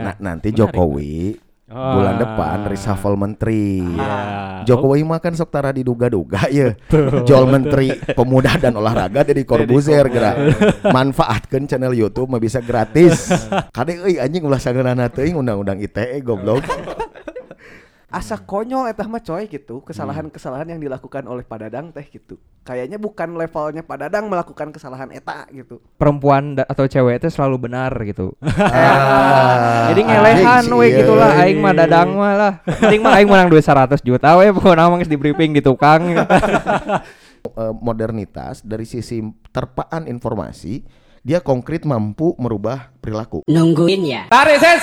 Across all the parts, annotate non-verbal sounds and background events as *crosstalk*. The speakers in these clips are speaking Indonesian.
Nah, nanti menarik. Jokowi Oh. bulan depan reshuffle menteri. Iya. Jokowi mah kan sok tara diduga-duga ya. Jol menteri pemuda dan olahraga dari Corbuzier gerak. Manfaatkan channel YouTube mah bisa gratis. *laughs* Kade euy anjing ulah sageunana teuing undang-undang ITE goblok. Asa konyol eta mah coy gitu kesalahan-kesalahan yang dilakukan oleh Pak Dadang teh gitu kayaknya bukan levelnya Pak Dadang melakukan kesalahan eta gitu perempuan atau cewek itu selalu benar gitu. Ah, *laughs* Jadi ngelehan we sih, gitu lah euy. aing mah dadang mah lah. Penting mah aing menang duit 100 juta we pokoknya mah geus di briefing di tukang. *laughs* Eh, modernitas dari sisi terpaan informasi dia konkret mampu merubah perilaku. Nungguin ya. Tarik ses.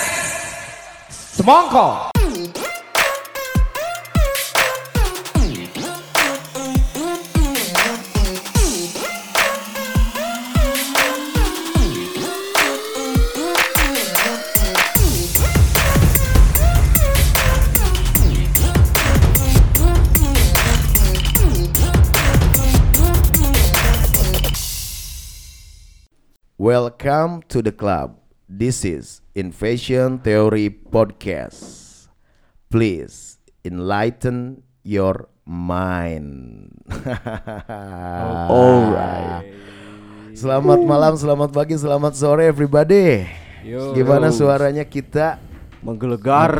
Semongko. Welcome to the club. This is Invasion Theory Podcast. Please enlighten your mind. *laughs* Alright. Selamat malam, selamat pagi, selamat sore everybody. Yo. Gimana suaranya kita? menggelegar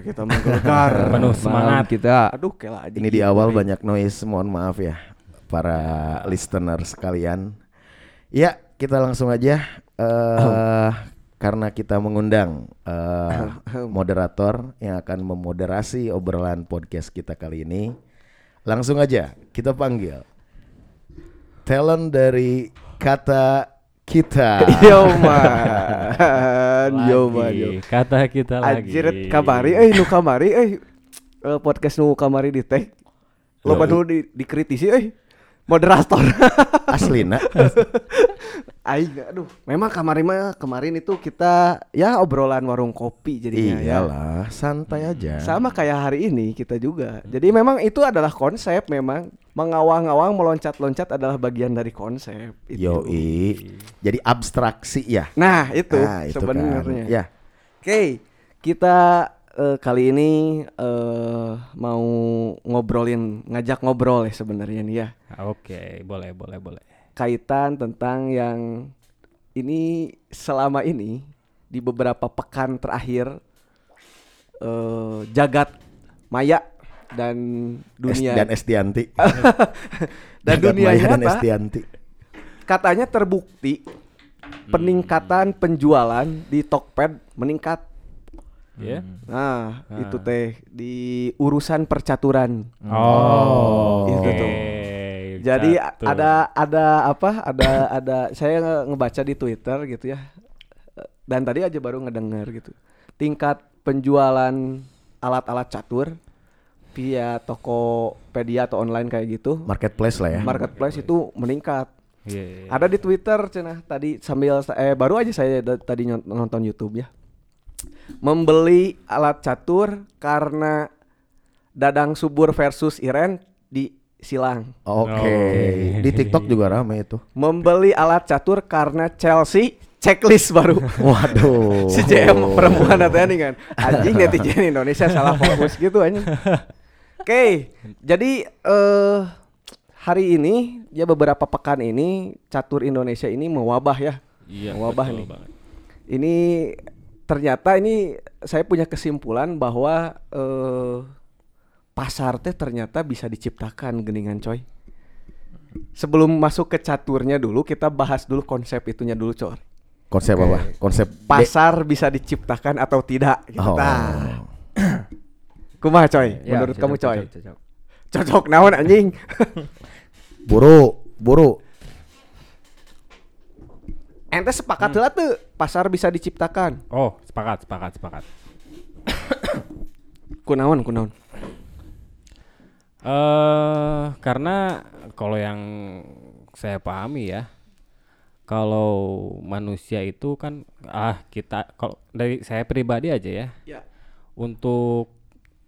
kita menggelegar *laughs* Penuh semangat. kita. aduh kayak aja Ini di awal banyak noise, mohon maaf ya para listener sekalian. Ya, kita langsung aja eh karena kita mengundang eh, moderator yang akan memoderasi obrolan podcast kita kali ini. Langsung aja kita panggil. Talent dari kata kita. *laughs* yo man. Yo man yo. Kata kita lagi. Anjir kamari eh nu kamari eh. Eh, podcast nu kamari di teh. Lo nu di, dikritisi eh moderator *laughs* Aslina. Aing aduh memang kamari mah kemarin itu kita ya obrolan warung kopi jadinya ya Iyalah, santai aja. sama kayak hari ini kita juga jadi memang itu adalah konsep memang mengawang-awang meloncat-loncat adalah bagian dari konsep itu. Yoi. Jadi abstraksi ya. nah itu Ah, itu kan. sebenarnya Ya. Oke, kita eh, kali ini eh, mau ngobrolin, ngajak ngobrol ya sebenarnya nih ya, Oke, boleh, boleh, boleh. kaitan tentang yang ini selama ini di beberapa pekan terakhir eh, jagat maya dan dunia Es- dan Estianti. *laughs* dan Jagat dunia Maya dan Estianti. katanya terbukti peningkatan penjualan di Tokped meningkat. Ya. Nah, itu teh di urusan percaturan. Oh. Itu oke. tuh. Jadi Catur. ada ada apa? Ada *laughs* ada saya nge- ngebaca di Twitter gitu ya. Dan tadi aja baru ngedenger gitu. Tingkat penjualan alat-alat catur via Tokopedia atau online kayak gitu, Marketplace lah ya. marketplace itu meningkat. Iya, iya, iya. Ada di Twitter cenah tadi sambil eh baru aja saya tadi nonton YouTube ya. Membeli alat catur karena Dadang Subur versus Iren di silang. Oke. Oke. Di TikTok juga rame itu. Membeli alat catur karena Chelsea checklist baru. *laughs* Waduh. si JM perempuan ada nih kan. Anjing netizen Indonesia salah fokus gitu anjing. Oke, jadi eh hari ini ya beberapa pekan ini catur Indonesia ini mewabah ya. Iya, mewabah betul nih. banget. Ini ternyata ini saya punya kesimpulan bahwa eh pasar teh ternyata bisa diciptakan geningan coy. Sebelum masuk ke caturnya dulu kita bahas dulu konsep itunya dulu coy. Konsep apa? Konsep de- Pasar bisa diciptakan atau tidak gitu. Oh. *clears throat* Tah. Kumaha coy? Ya, Menurut cocok, kamu coy? cocok, cocok. Cocok naon anjing? *laughs* Buru, buru. Ente sepakat lah tuh pasar bisa diciptakan. Oh, sepakat, sepakat, sepakat. *coughs* Kunaon, kunaon. Eh, karena kalau yang saya pahami ya, kalau manusia itu kan ah kita kalau dari saya pribadi aja ya, Ya. untuk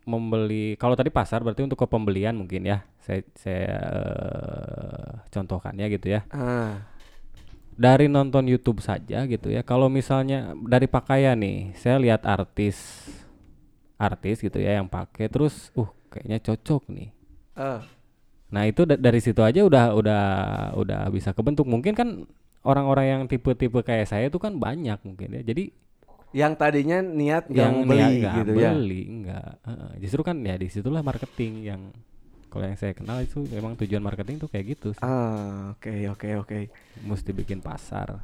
membeli kalau tadi pasar berarti untuk ke pembelian mungkin ya, saya saya eh, contohkannya gitu ya. Ah. Dari nonton YouTube saja gitu ya. Kalau misalnya dari pakaian nih, saya lihat artis artis gitu ya yang pakai terus uh kayaknya cocok nih. Eh, Nah, itu da- dari situ aja udah udah udah bisa kebentuk. Mungkin kan orang-orang yang tipe-tipe kayak saya itu kan banyak mungkin ya. Jadi yang tadinya niat nggak yang mau beli niat nggak gitu ya. beli enggak. Heeh. Justru kan ya di situlah marketing yang kalau yang saya kenal itu memang tujuan marketing tuh kayak gitu sih. Ah, oke oke oke. Mesti bikin pasar.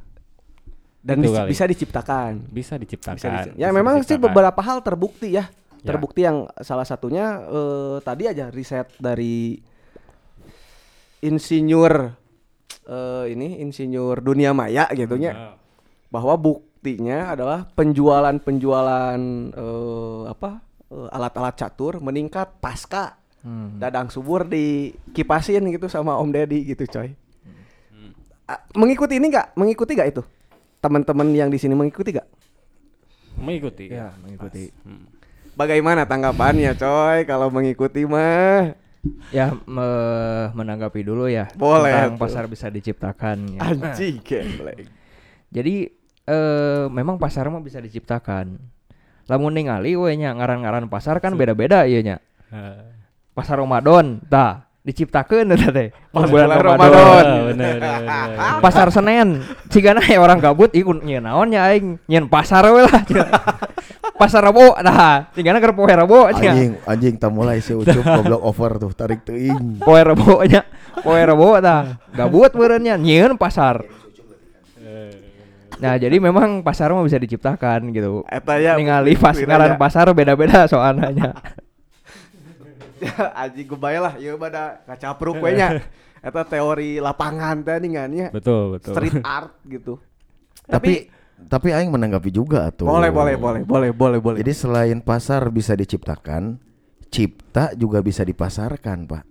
Dan dis- bisa diciptakan. Bisa diciptakan. Bisa Ya bisa memang sih diciptakan. beberapa hal terbukti ya. Ya. Terbukti yang salah satunya eh, tadi aja riset dari insinyur eh, ini insinyur dunia maya gitu Ah. bahwa buktinya adalah penjualan-penjualan eh, apa eh, alat-alat catur meningkat pasca Hmm. dadang subur dikipasin gitu sama Om Deddy gitu coy. Ah, mengikuti ini nggak? Mengikuti nggak itu? Teman-teman yang di sini mengikuti nggak? mengikuti. Ya, mengikuti. Hmm. Bagaimana tanggapannya coy kalau mengikuti mah? Ya me- menanggapi dulu ya Boleh tentang tuh. pasar bisa diciptakan. ya. Anjing. Jadi eh memang pasar mah bisa diciptakan. Lamun ningali we nya ngaran-ngaran pasar kan beda-beda ieu nya. Pasar Ramadan, tah diciptakeun eta teh. Pas Bulan bulan Ramadan. Ramadan. Ah, bener, bener, bener. Pasar Senen, cigana ya orang gabut ikut nyeun naon nya aing, nyeun pasar we lah. *laughs* pasar Rebo, nah, cigana keur poe Rebo nya. Anjing, anjing tak mulai si Ucup *laughs* goblok over tuh, tarik teuing. Poe Rebo nya, poe Rebo tah. Gabut meureun nya nyeun pasar. Nah, jadi memang pasar mah bisa diciptakan gitu. Eta ya ningali pas ngaran pasar beda-beda soalnya. *laughs* *laughs* Anjing gue lah, ieu pada kacapruk we nya. Eta teori lapangan teh ningannya. Betul, betul. Street *laughs* art gitu. Tapi tapi aing menanggapi juga tuh. boleh boleh boleh boleh boleh boleh. Jadi selain pasar bisa diciptakan, cipta juga bisa dipasarkan, Pak.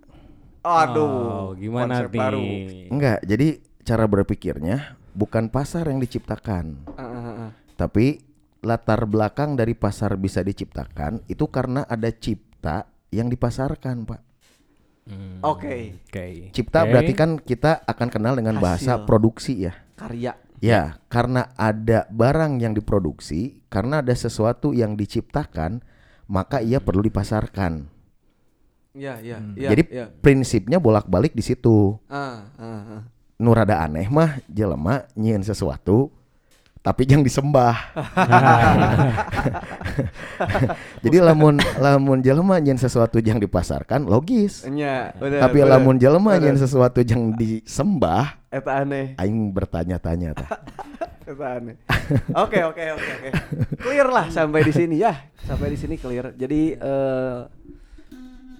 aduh, Oh, gimana konsep nih? baru. Enggak, jadi cara berpikirnya bukan pasar yang diciptakan, Ah, ah, ah. tapi latar belakang dari pasar bisa diciptakan itu karena ada cipta yang dipasarkan, Pak. Hmm, Oke. Oke. Cipta Oke. berarti kan kita akan kenal dengan bahasa Hasil. produksi ya. Karya. Ya, karena ada barang yang diproduksi, karena ada sesuatu yang diciptakan, maka ia perlu dipasarkan. Iya, iya, Hmm. iya. Jadi iya. prinsipnya bolak-balik di situ. ah, ah, ah. Nu rada aneh mah jelema nyieun sesuatu tapi yang disembah. *laughs* Jadi lamun lamun jelema nyieun sesuatu yang dipasarkan logis. Nya, bener, Tapi bener, lamun jelema nyieun sesuatu yang disembah, Eta aneh. aing bertanya-tanya tah. *laughs* Eta aneh. Oke, oke, oke, oke. Clear lah sampai di sini ya. Sampai di sini clear. Jadi eh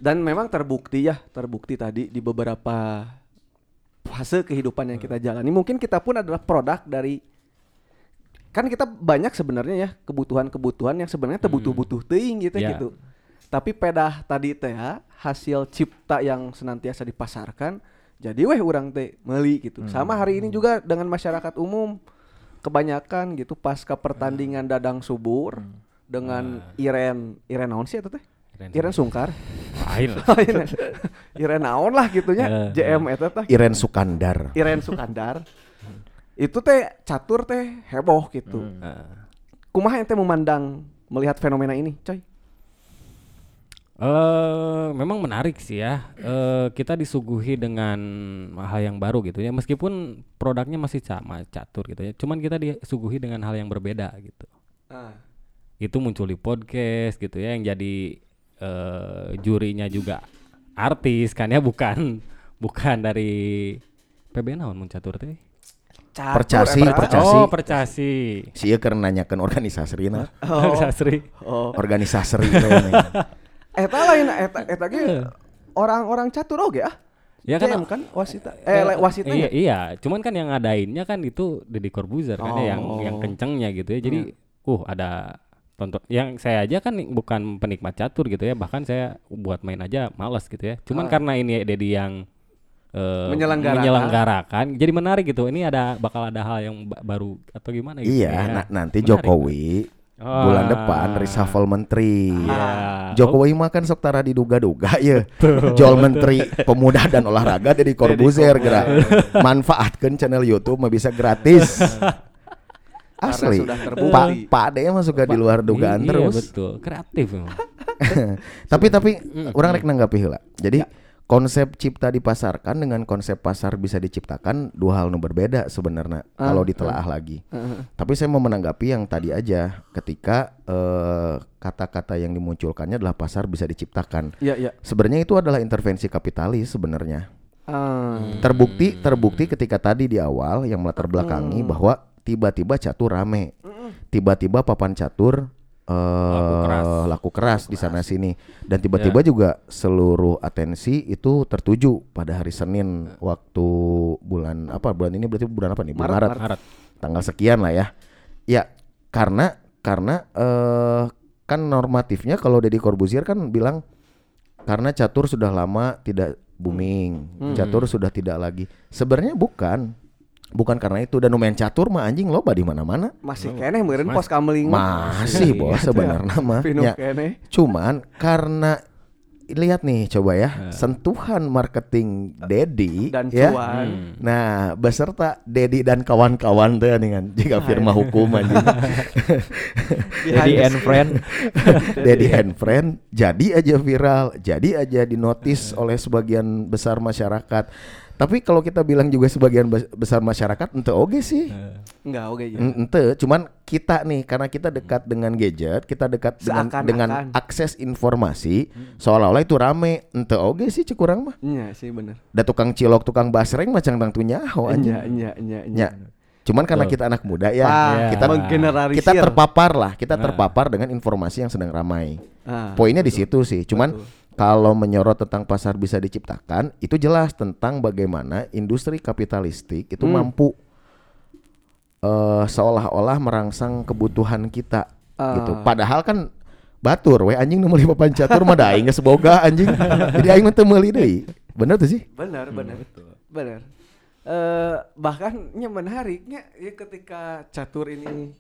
dan memang terbukti ya, terbukti tadi di beberapa fase kehidupan yang kita jalani. Mungkin kita pun adalah produk dari kan kita banyak sebenarnya ya kebutuhan-kebutuhan yang sebenarnya terbutuh-butuh teuing gitu Ya. gitu. Tapi pedah tadi teh ya, hasil cipta yang senantiasa dipasarkan jadi weh orang teh meuli gitu. Sama hari ini juga dengan masyarakat umum kebanyakan gitu pasca pertandingan dadang subur dengan Iren Iren naon sih eta teh? Iren Iren Sungkar. Lain *laughs* lah. Iren naon lah gitunya. Eh, JM eta teh. Iren Sukandar. Iren Sukandar. Itu teh catur teh heboh gitu. Ah. Kumaha ente memandang melihat fenomena ini, coy? Eh, memang menarik sih ya. Eh, kita disuguhi dengan hal yang baru gitu ya. Meskipun produknya masih sama catur gitu ya. Cuman kita disuguhi dengan hal yang berbeda gitu. Ah. Itu muncul di podcast gitu ya yang jadi eh, jurinya juga artis kan ya bukan bukan dari PB naon mun catur teh. Catur, Percasi, eta. percasi. Oh, percasi. Si ieu keur nanyakeun organisasi na. Oh. Sasri. Oh. Organisasi. *laughs* Eta lain eta eta ge orang-orang catur oge ah. Ya kan JM kan wasita. Eh le- wasitnya. Iya, iya, cuman kan yang ngadainnya kan itu Deddy Corbuzier kan ya yang yang Oh. kencengnya gitu ya. Jadi uh ada tonton yang saya aja kan bukan penikmat catur gitu ya, bahkan saya buat main aja males gitu ya. Cuman Ah. karena ini Deddy yang eh, Menyelenggarakan. menyelenggarakan, jadi menarik gitu. Ini ada bakal ada hal yang ba- baru atau gimana gitu. Iya, ya. na- nanti Menarik. Jokowi Oh. bulan depan reshuffle menteri. Iya. Jokowi mah kan sok tara diduga-duga ya. *laughs* Jual menteri pemuda dan olahraga dari Corbuzier gerak. Manfaatkan channel YouTube mah bisa gratis. Asli. Pak. Pak Ade mah suka di luar dugaan Iya, terus. betul. Kreatif emang. *laughs* tapi tapi orang rek nanggapi heula. Jadi konsep cipta dipasarkan dengan konsep pasar bisa diciptakan dua hal nu berbeda sebenarnya kalau ditelaah lagi. Tapi saya mau menanggapi yang tadi aja ketika eh, kata-kata yang dimunculkannya adalah pasar bisa diciptakan. Iya, iya. Sebenarnya itu adalah intervensi kapitalis sebenarnya. Ah, Terbukti terbukti ketika tadi di awal yang melatar belakangi bahwa tiba-tiba catur rame. Tiba-tiba papan catur eh keras. laku keras di sana sini. Dan tiba-tiba juga seluruh atensi itu tertuju pada hari Senin waktu bulan apa? Bulan ini berarti bulan apa nih? Bulan Maret, Maret, Maret. tanggal sekian lah ya. Ya karena karena eh kan normatifnya kalau Deddy Corbuzier kan bilang karena catur sudah lama tidak booming catur sudah tidak lagi. Sebenarnya bukan bukan karena itu dan nu main catur mah anjing loba di mana-mana masih kene meureun pos kameling mah. masih bos sebenarnya mah Ya, kene. cuman karena lihat nih coba ya sentuhan marketing Dedi Dan ya cuan. Nah, beserta Dedi dan kawan-kawan tuh dengan jika firma hukum anjing. *laughs* Jadi and friend. *laughs* Dedi and friend jadi aja viral, jadi aja dinotis oleh sebagian besar masyarakat. Tapi kalau kita bilang juga sebagian bes- besar masyarakat ente oge sih. Enggak oke ya. En- Ente, cuman kita nih karena kita dekat dengan gadget, kita dekat dengan Seakan-akan. dengan akses informasi, seolah-olah itu rame. Ente oge sih cekurang mah. Iya sih bener. Da tukang cilok, tukang basreng macam tang tuh nyaho anjing. Iya, iya, iya, iya. Ya. Cuman karena kita anak muda ya, Ah, kita kita terpapar lah, kita terpapar dengan informasi yang sedang ramai. Ah, Poinnya di situ sih. Cuman kalau menyorot tentang pasar bisa diciptakan, itu jelas tentang bagaimana industri kapitalistik itu Hmm. mampu eh seolah-olah merangsang kebutuhan kita Ah. gitu. Padahal kan batur we anjing nu meuli papan catur mah da aing geus boga anjing. Jadi aing mah teu meuli deui. Bener tuh sih? benar, benar. Benar. Eh bahkan nya menariknya ya ketika catur ini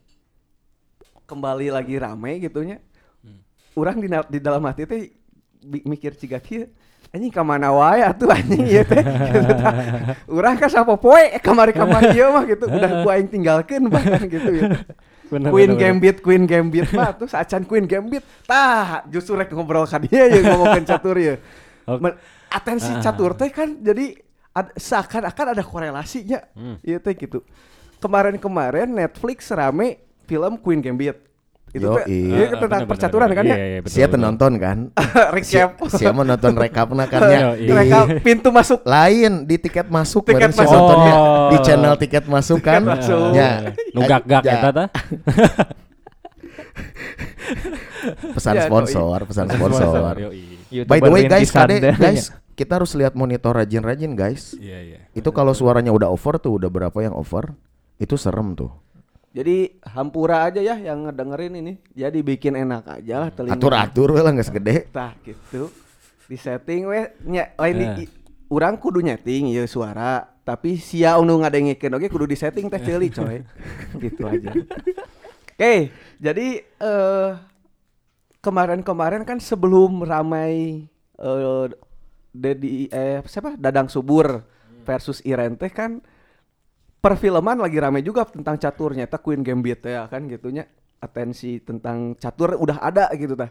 kembali lagi rame gitunya. Orang di, di dalam hati teh mikir ciga kieu anjing ka mana wae atuh anjing ieu teh. *laughs* Gitu tah. Urang ka sapopoe kamari-kamari *laughs* ieu mah gitu udah ku aing tinggalkeun bahkan gitu ya. Bener, Queen bener, bener. Gambit, Queen Gambit mah tuh sacan Queen Gambit. Tah, justru rek ngobrol ka dia ya ngomongin catur ya. Men- Atensi catur teh kan jadi ad- seakan-akan ada korelasinya. Iya teh gitu. Kemarin-kemarin Netflix rame film Queen Gambit. Itu Yoi. iya Ah, tentang bener, percaturan bener, kan ya. Iya, iya, betul, Sia betul. nonton kan? *laughs* Recap. Sia mau nonton rekapna *laughs* kan ya. Mereka pintu masuk lain di tiket masuk Tiket masuk. nontonnya Oh. di channel tiket masuk kan ya Nunggak-gak Ya, eta tah. *laughs* pesan Ya, sponsor pesan sponsor by the way guys kade guys kita harus lihat monitor rajin-rajin guys Iya, iya. itu kalau suaranya udah over tuh udah berapa yang over itu serem tuh Jadi hampura aja ya yang ngedengerin ini. Jadi bikin enak aja lah telinga. atur-atur we lah nggak segede Tah gitu. Di setting we nya lain di Eh. i- urang kudu nyeting ya suara, tapi sia unu ngadengikeun oge kudu di setting teh ceuli coy. *laughs* gitu aja. Oke, jadi eh kemarin-kemarin kan sebelum ramai eh Dedi eh siapa Dadang Subur versus Iren teh kan perfilman lagi rame juga tentang caturnya ta Queen Gambit ya kan gitunya atensi tentang catur udah ada gitu tah.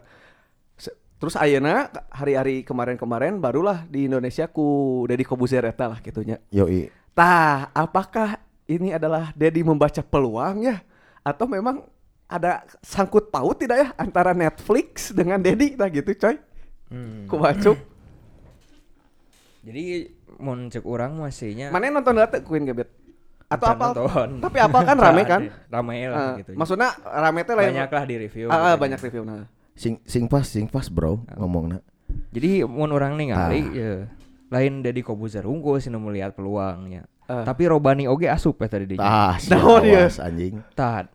Terus ayeuna hari-hari kemarin-kemarin barulah di Indonesia ku Deddy Kobuzer eta lah gitunya yoi. Tah apakah ini adalah Deddy membaca peluang ya? Atau memang ada sangkut paut tidak ya antara Netflix dengan Deddy? Tah gitu coy. Hmm. Kumacuk Jadi mun cek orang masihnya mana nonton data Queen Gambit atau apa tapi apa kan *laughs* rame kan Rame lah Eh, gitu. maksudnya rame teh lain banyak lah di review. Gitu. banyak review nah. sing sing pas sing pas bro ngomongnya Jadi mun orang nih ngali Ah. ya, lain dari Kobuzer unggul sih nu melihat peluangnya. Ah. Tapi Robani oge asup ya tadi dia. ah Naon dia? *laughs* awas anjing Tad.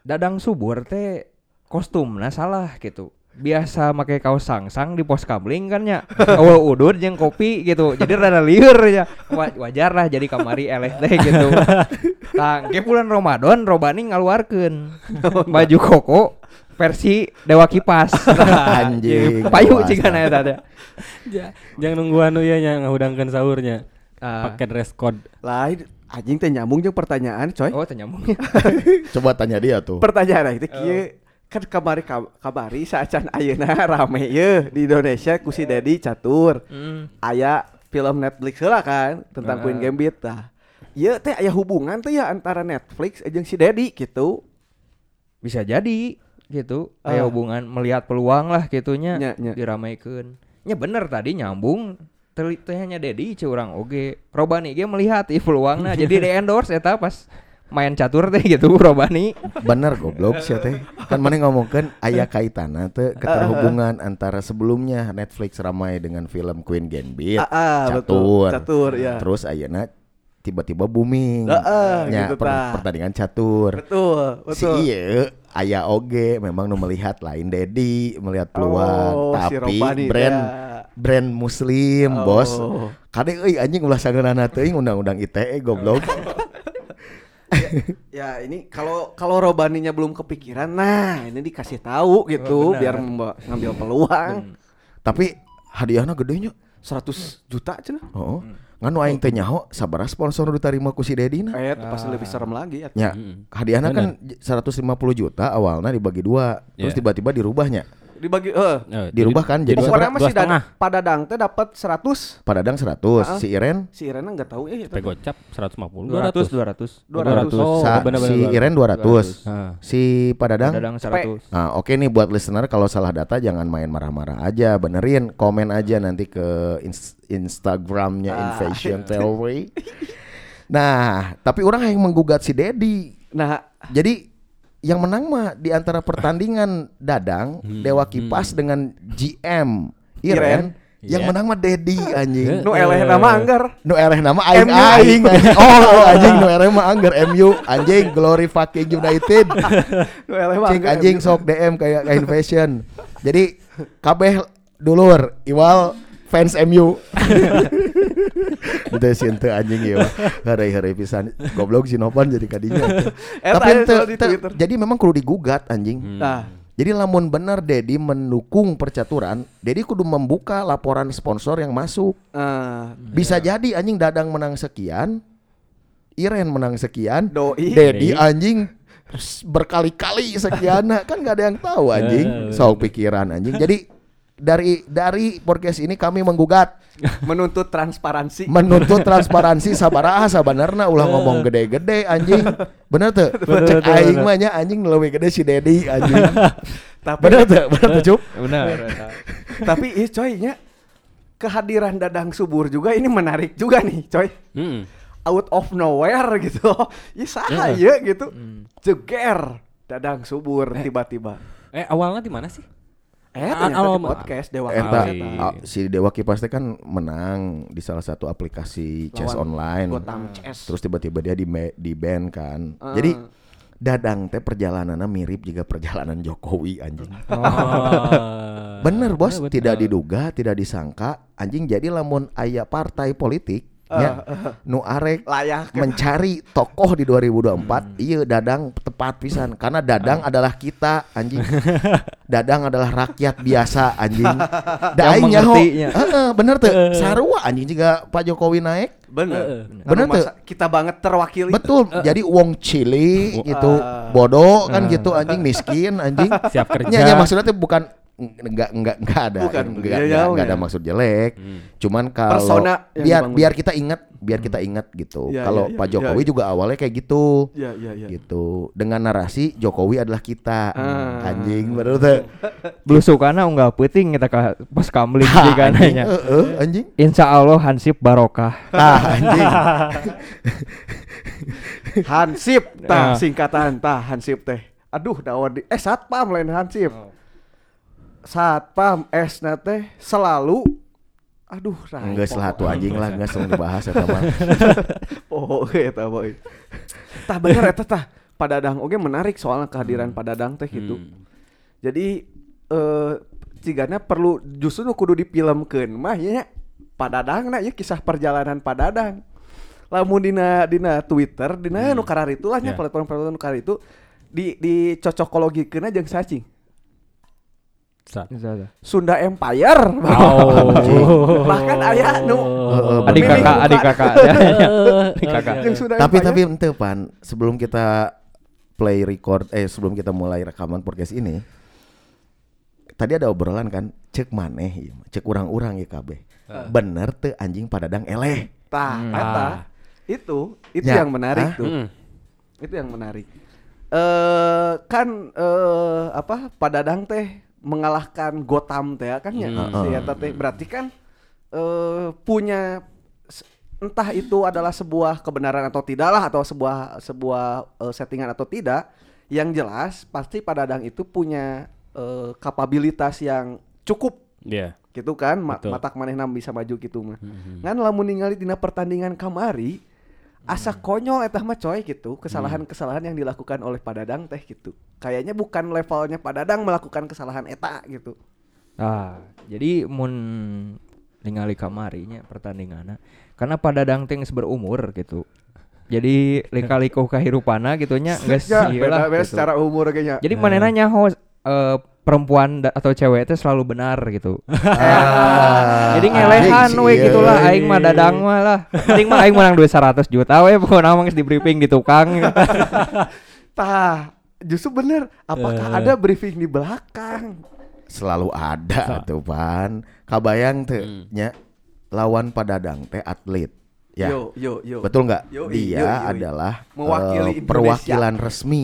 Dadang subur teh kostumnya salah gitu. Biasa pakai kaos sangsang di pos kabling kan ya awal udut jeung kopi gitu jadi rada liur ya Wa- wajar lah jadi kamari eleh teh gitu. *laughs* Tang ke bulan Ramadan robani ngaluarkeun. *laughs* Baju koko versi Dewa Kipas. *laughs* Anjing, payu eta teh. Ja- Jangan nunggu anu ya yang ngahudangkeun sahurnya. Ah. Pakai dress code. Lain anjing teh nyambung jeung pertanyaan, coy. oh teh nyambung. Coba tanya dia tuh. Pertanyaan itu kieu kan kamari ka- kabari saacan ayeuna rame ye di Indonesia ku si Dedi catur. Hmm. Aya film Netflix heula kan tentang. Queen Gambit tah. Ieu teh aya hubungan tuh ya antara Netflix jeung si Dedi gitu. bisa jadi gitu Ah. aya hubungan melihat peluang lah gitunya Nya, nya. diramaikan nya bener tadi nyambung teh hanya Dedi curang oge Robani ge melihat ih peluangna jadi di endorse eta pas main catur teh gitu *laughs* Robani Bener goblok sih teh. Kan mana ngomongkan aya kaitanna teh keterhubungan antara sebelumnya Netflix ramai dengan film Queen Gambit. Ah, ah, catur. betul. Catur, ya. Terus ayeuna tiba-tiba booming. Ah, ah, Nya, gitu per- tah. pertandingan catur. Betul, Si betul. iya aya oge memang nu melihat lain Dedi melihat peluang Oh, si tapi Robani brand teh. brand muslim Oh. bos kade euy anjing ulah sageunana teuing undang-undang ITE goblok *laughs* *laughs* Ya ini kalau kalau Robaninya belum kepikiran, nah ini dikasih tahu gitu Oh, biar ngambil peluang. tapi hadiahnya gedenya 100 juta cenah. Oh, nganu aing teh nyaho sabaraha sponsor nu diterima ku si Dedi na. Eh, itu pasti lebih serem lagi ya. Nya, hadiahnya kan 150 juta awalnya dibagi dua, terus Iya. tiba-tiba dirubahnya. Dibagi eh Eh, Dirubah kan jadi pokoknya dua masih setengah. da- pada dang teh dapat 100. Padadang 100, Ah. si Iren Si Irena enggak tahu ya Sampai gocap 150 200 200. 200 200. Oh, sa- benar, si benar, benar. Iren 200, Ah. si Padadang. Dadang 100 Nah, oke nih buat listener kalau salah data jangan main marah-marah aja, benerin, komen aja nanti ke ins- Instagramnya Ah. Invasion *laughs* Theory. Nah, tapi orang yang menggugat si Dedi. Nah, Jadi yang menang mah di antara pertandingan Dadang, Hmm. Dewa Kipas dengan GM Iren, Iren. yang Iya. menang mah Dedi anjing. nu eleh nama anggar. Nu ereh nama aing aing. Oh, anjing nu ereh mah anggar MU anjing Glory fucking United. Nu eleh mah anjing sok DM kayak kain fashion. Jadi kabeh dulur Iwal fans MU. Itu *laughs* sih ente anjing ya. Hari-hari pisan goblok si Novan jadi kadinya. *laughs* Tapi ente, soal jadi memang kudu digugat anjing. Nah, Jadi lamun bener Dedi mendukung percaturan, Dedi kudu membuka laporan sponsor yang masuk. eh, Bisa jadi anjing Dadang menang sekian, Iren menang sekian, doi Dedi anjing berkali-kali sekian kan gak ada yang tahu anjing. Sok pikiran anjing. Jadi dari dari podcast ini kami menggugat *laughs* menuntut transparansi. menuntut transparansi *laughs* sabaraha sabanarna ulah ngomong gede-gede anjing. Bener tuh? Cek aing mah nya anjing lebih gede si Dedi anjing. *laughs* tapi Bener tuh? Bener tuh, Cup? benar tapi ih coy nya kehadiran Dadang Subur juga ini menarik juga nih, coy. Mm. Out of nowhere gitu. Ya saha ya gitu. Jeger Dadang Subur tiba-tiba. Eh awalnya di mana sih? Eh, Ah, ternyata oh, di podcast Dewa Eta Kali. Kipas. ah, si Dewa Kipas teh kan menang di salah satu aplikasi chess Lawan online. Gotham Chess. Terus tiba-tiba dia di di band kan. Ah. Jadi Dadang teh perjalanannya mirip juga perjalanan Jokowi anjing. Oh. Bener bos, Iya, betul. tidak diduga, tidak disangka anjing jadi lamun aya partai politik ya. Nu arek Layak. mencari tokoh di 2024 iya Dadang tepat pisan. Karena Dadang adalah kita anjing. *laughs* Dadang adalah rakyat biasa anjing. *laughs* Da Yang aing nyaho. Heeh, bener tuh sarua anjing juga Pak Jokowi naik Bener. Bener. Anu tuh. Kita banget terwakili. betul. Jadi wong cili gitu bodoh kan gitu anjing miskin anjing. Siap kerja. Nya, nya, maksudnya tuh bukan enggak enggak enggak ada Bukan, enggak, iya, enggak, iya, enggak ada iya. maksud jelek. Cuman kalau Persona biar dibangun. biar kita ingat biar kita ingat gitu. Iya, kalau iya, iya, Pak Jokowi iya. juga awalnya kayak gitu. Iya, iya, iya. gitu. Dengan narasi Jokowi adalah kita. Ah. anjing bener tuh. *laughs* Belusukana unggah peuting kita ka pos kamling Ha, juga anjing. anjing. Insya Allah Hansip barokah. *laughs* Ah anjing. Hansip tah singkatan tah Hansip teh. Aduh dawan di eh satpam lain Hansip. Satpam S teh selalu aduh rai, enggak salah tuh anjing lah enggak selalu dibahas eta mah Oh, eta boy. Tah bener eta tah. Padadang oge menarik soalnya kehadiran Padadang teh gitu. Hmm. Jadi eh cigana perlu justru nu kudu difilmkeun mah ya padadangna ya kisah perjalanan padadang lamun dina dina Twitter dina nu karar itu lah nya Ya. platform-platform nu karar itu di di cocokologikeun jeung cacing Sa- Sunda Empire Oh. *laughs* bahkan aya nu Heeh, Adik kakak, adik kakak. *laughs* Adik kakak. jeung Sunda tapi tapi ente pan sebelum kita play record eh sebelum kita mulai rekaman podcast ini tadi ada obrolan kan cek maneh ieu mah, cek urang-urang ya kabeh bener tuh anjing padadang eleh tah Hmm. Ah. itu itu Ya. yang menarik Ah. tuh Mm. itu yang menarik eh kan eh apa padadang teh mengalahkan Gotham teh kan ya Hmm. eta teh berarti kan eh punya entah itu adalah sebuah kebenaran atau tidaklah atau sebuah sebuah eh, settingan atau tidak yang jelas pasti padadang itu punya eh, kapabilitas yang cukup Iya. gitu kan ma Betul. matak manehna bisa maju gitu mah Mhm. ngan lamun ningali dina pertandingan kamari asa konyol etah mah coy gitu. Kesalahan-kesalahan yang dilakukan oleh Padadang teh gitu. Kayaknya bukan levelnya Padadang melakukan kesalahan eta gitu. Ah, jadi mun ningali kamarinya pertandinganna karena pada dangting berumur gitu. Jadi lika-liku kahirupana gitu nya *laughs* geus ya, beda-beda gitu. secara umur kayaknya. Jadi manehna nyaho eh, perempuan da- atau cewek itu selalu benar gitu. *laughs* Ah, Jadi ngelehan we sih, gitu lah iya. aing mah dadang mah lah. Penting mah aing menang duit 100 juta we pokoknya mah geus di briefing di tukang. *laughs* tah justru bener apakah Eh. ada briefing di belakang selalu ada tuh pan kabayang tuh Hmm. nya lawan padadang teh atlet ya yo yo yo betul nggak dia yoi, yoi. adalah Mewakili Indonesia. perwakilan resmi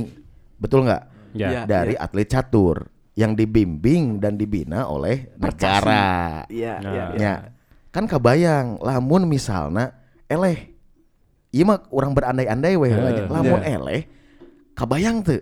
betul nggak Ya. Ya. dari atlet catur yang dibimbing dan dibina oleh negara iya Nah. iya iya. ya kan kabayang lamun misalnya eleh iya mah orang berandai-andai weh Eh, lah, lamun iya. eleh kabayang tuh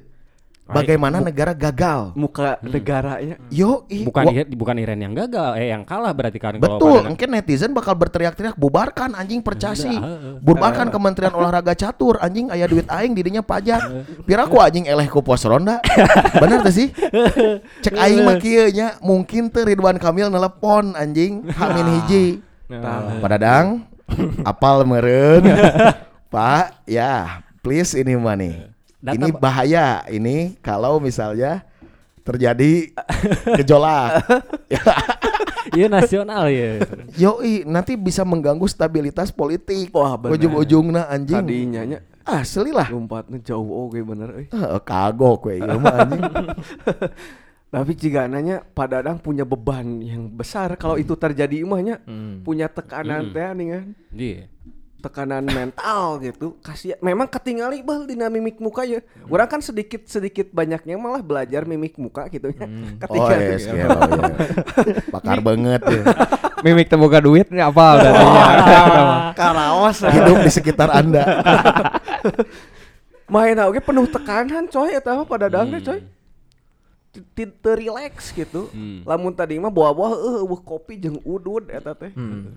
bagaimana negara gagal muka negaranya yo ih, Bukan bukan Iren yang gagal, eh yang kalah berarti kan Betul, mungkin netizen bakal berteriak-teriak bubarkan anjing percasi. Nah, heeh. Bubarkan Kementerian Olahraga Catur anjing aya duit aing didinya pajak. Pira ku anjing eleh ku pos ronda. Bener tuh sih? *laughs* Cek aing mah kieu nya mungkin teu Ridwan Kamil nelpon anjing Hamin hiji. Nah. Padadang apal meureun. *laughs* Pak, ya, please ini mah nih. Data ini ba- bahaya ini kalau misalnya terjadi gejolak. *laughs* Iya nasional ya. Yoi, nanti bisa mengganggu stabilitas politik. Wah, bener. Ujung-ujungna anjing. tadinya nya Asli lah. lompatnya jauh oke bener euy. Eh, kagok we ieu mah anjing. *laughs* Tapi jika nanya Pak Dadang punya beban yang besar kalau itu terjadi imahnya Hmm. punya tekanan Hmm. teh nih kan Iya. Tekanan mental gitu kasih memang ketinggali bal dina mimik muka ya. Orang kan sedikit sedikit banyaknya malah belajar mimik muka gitu ya. *laughs* Oh, ketika yes, oh, iya. Pakar banget ya. *laughs* Mimik boga duit nih apa udah *laughs* karawas Hidup di sekitar Anda. main oke penuh tekanan coy eta mah pada dadang teh, coy. Tidak relax gitu. Hmm. lamun tadi mah bawa-bawa eh eueuh kopi jeung udud eta teh. Hmm.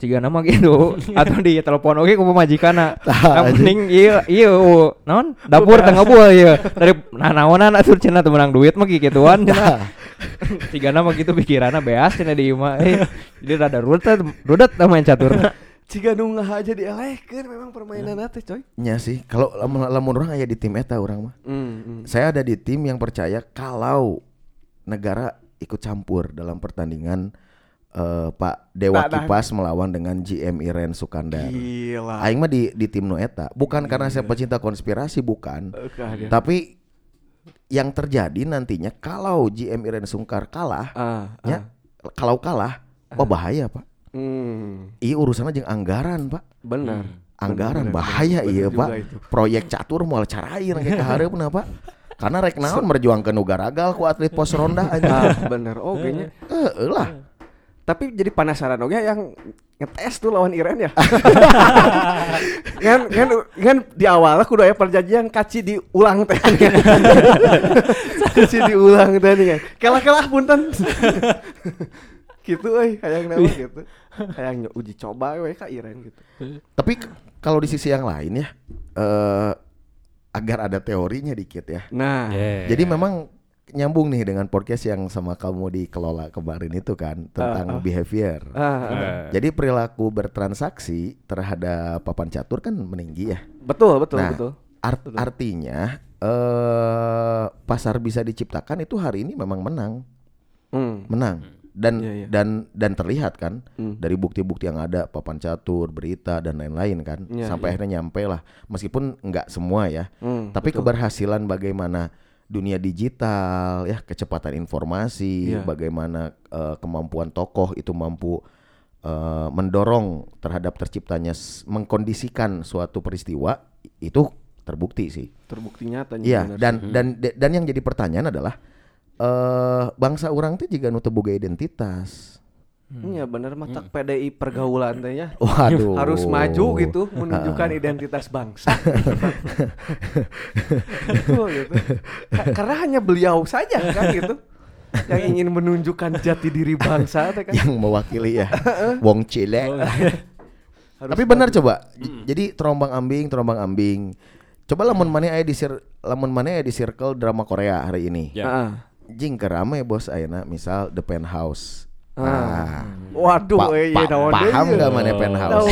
Jika nama gitu *laughs* atau di telepon oke ku pemajikanna. *laughs* Tah, Nah, mending iya iya uh, naon dapur tengah buah iya dari nah naonan atuh cenah teu menang duit mah gituan *laughs* cenah. Tiga nama gitu pikiranna beas cenah di imah. Eh, jadi rada rudet rudet tah main catur. jika nu aja dielehkeun memang permainan teh coy Nya sih, kalau lamun, lamun orang aya di tim eta orang mah. Hmm, Saya ada di tim yang percaya kalau negara ikut campur dalam pertandingan eh, Pak Dewa Nah, nah. Kipas melawan dengan GM Iren Sukandar. Gila. Aing mah di di tim nu eta, bukan karena saya pecinta konspirasi bukan. Eh. Tapi yang terjadi nantinya kalau GM Iren Sungkar kalah, Ah, ya kalau kalah, wah bahaya pak. Hmm, Iya urusannya jeung anggaran pak. benar. Anggaran Bener, bener, bahaya bener iya juga pak. itu. Proyek catur moal carain kayak kehareupeuna pak. Karena rek naon merjuangkeun nu garagal ku atlet pos ronda aja. Ah, bener. Oh, kayaknya. Heeh lah. Tapi jadi penasaran oke yang ngetes tuh lawan Iren ya. *laughs* kan kan kan di awal kudu aya perjanjian kaci diulang teh. kaci diulang teh nih kan. Kalah-kalah punten. gitu euy, hayang naon gitu. Hayang nyo- uji coba we ka Iren gitu. Tapi kalau di sisi yang lain ya, eh agar ada teorinya dikit ya. Nah, Yeah. Jadi memang nyambung nih dengan podcast yang sama kamu dikelola kemarin itu kan tentang behavior. Ah, ah. Eh, Jadi perilaku bertransaksi terhadap papan catur kan meninggi ya. betul betul nah, betul. art- artinya eh pasar bisa diciptakan itu hari ini memang menang, Hmm. menang. Dan Iya, iya. dan dan terlihat kan Hmm. dari bukti-bukti yang ada papan catur, berita dan lain-lain kan Iya, sampai iya. akhirnya nyampe lah meskipun nggak semua ya. Hmm, Tapi betul. keberhasilan bagaimana dunia digital ya, kecepatan informasi, Iya. bagaimana eh, kemampuan tokoh itu mampu eh, mendorong terhadap terciptanya mengkondisikan suatu peristiwa itu terbukti sih. terbukti nyata Iya, bener dan sih. dan dan yang jadi pertanyaan adalah eh bangsa orang tuh juga nu teu boga identitas. Iya bener mah tak PDI pergaulan teh ya. Waduh. Harus maju gitu *laughs* menunjukkan identitas bangsa. *laughs* Betul gitu. Ka- Karena hanya beliau saja kan gitu yang ingin menunjukkan jati diri bangsa teh kan. yang mewakili ya. Wong Cile. *laughs* Harus Tapi benar coba. J- Jadi terombang ambing, terombang ambing. Coba lamun mana aya di sir, lamun mana aya di circle drama Korea hari ini. Ya. Heeh. Jing kerame bos ayeuna misal The Penthouse. Ah. Nah, Waduh, pa- eh, pa- iya, deui paham nggak mana Penthouse?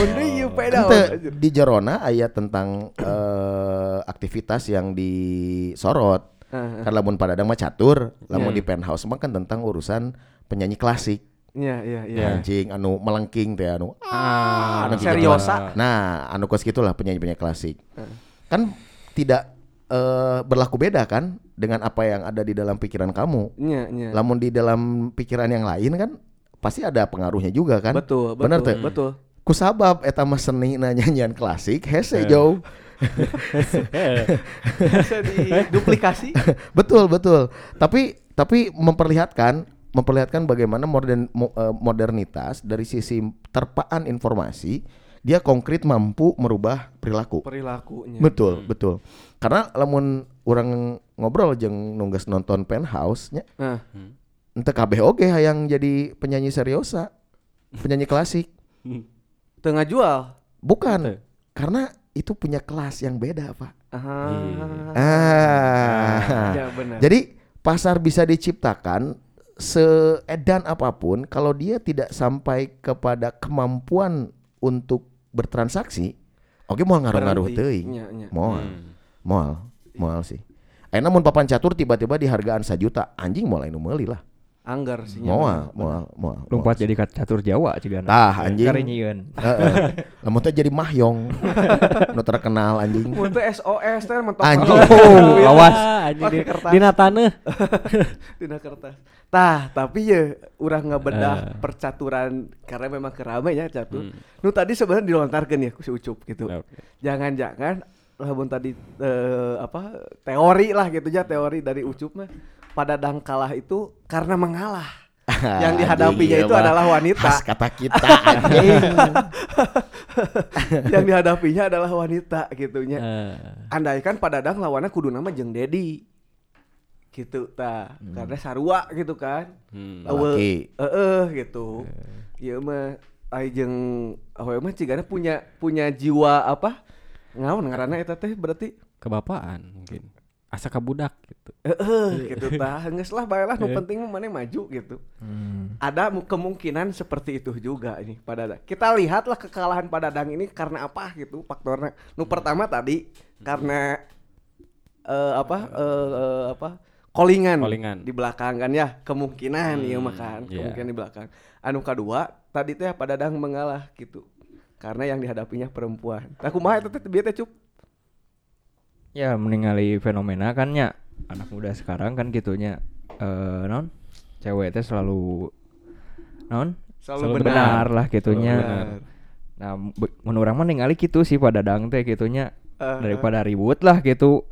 Ente, di Jerona aya tentang eh, aktivitas yang disorot. Heeh. Kan lamun pada mah catur, lamun Iya. di penthouse mah kan tentang urusan penyanyi klasik. Iya, iya, iya. Anjing anu melengking teh anu. Ah, anu gitu. seriosa. Nah, anu kos gitulah penyanyi-penyanyi klasik. Kan tidak eh, berlaku beda kan dengan apa yang ada di dalam pikiran kamu. Iya, iya. Lamun di dalam pikiran yang lain kan pasti ada pengaruhnya juga kan. Betul. Bener teh? Betul. Kusabab eta mah seni na nyanyian klasik hese jauh. Bisa diduplikasi. *laughs* betul betul. Tapi tapi memperlihatkan memperlihatkan bagaimana modern mo- eh, modernitas dari sisi terpaan informasi dia konkret mampu merubah perilaku. Perilakunya. Betul betul. Karena lamun orang ngobrol jeung nunggas nonton penthouse nya Nah, ente kabeh oge hayang jadi penyanyi seriosa, penyanyi klasik. tengah jual. Bukan. Ente. Karena itu punya kelas yang beda, Pak. Ah. Ah. Ya benar. Jadi pasar bisa diciptakan seedan apa pun kalau dia tidak sampai kepada kemampuan untuk bertransaksi, oke mau ngaruh-ngaruh teuing. Hmm. Moal. Moal sih. Ayeuna mun papan catur tiba-tiba di hargaan sajuta, anjing anu meuli lah. Anggar sih. Moal, moal, moal. Lompat jadi catur Jawa juga. Tah, anjing. Karinyian. Heeh. *laughs* Lamun teh jadi mahyong. Nu *laughs* terkenal anjing. Mun teu SOS teh mentok. Anjing. Oh, awas. Anjing di- kertas. Dina taneuh. *laughs* Tina kertas. Tah, tapi ya urang ngabedah Eh. percaturan karena memang kerame ya catur. Hmm. Nu tadi sebenarnya dilontarkeun ya ku si Ucup gitu. Oke. Jangan-jangan lamun tadi eh, apa teori lah gitu ya teori dari Ucup mah pada dangkalah itu karena mengalah. *laughs* Yang dihadapinya Anjing, itu iya, adalah wanita. Khas kata kita anjing. *laughs* yang dihadapinya adalah wanita gitunya. Eh, Andaikan pada dang lawannya kudu nama jeung Dedi. Gitu tah. Karena sarua gitu kan. hmm. Lelaki. Heeh gitu. Ieu mah ai jeung awewe mah cigana punya punya jiwa apa? Ngaon ngaranna eta teh berarti Kebapaan mungkin. Asa kabudak gitu. Heeh, gitu tah. Geus lah bae lah nu penting mah maneh maju gitu. Ada mu- kemungkinan seperti itu juga ini pada. Kita lihatlah kekalahan pada Dadang ini karena apa gitu faktornya. Nu pertama tadi karena eh, apa eh, eh, apa callingan, Callingan. di belakang kan ya kemungkinan iya mah kan iya. kemungkinan di belakang. Anu kedua tadi teh pada Dadang mengalah gitu karena yang dihadapinya perempuan. Nah kumaha eta teh teh cup. Ya meninggali fenomena kan ya anak muda sekarang kan gitunya eh non? Cewek teh selalu non? Selalu benar, lah gitunya. benar. Nah, urang mah ningali gitu sih pada dang teh gitunya. Eh, daripada ribut lah gitu.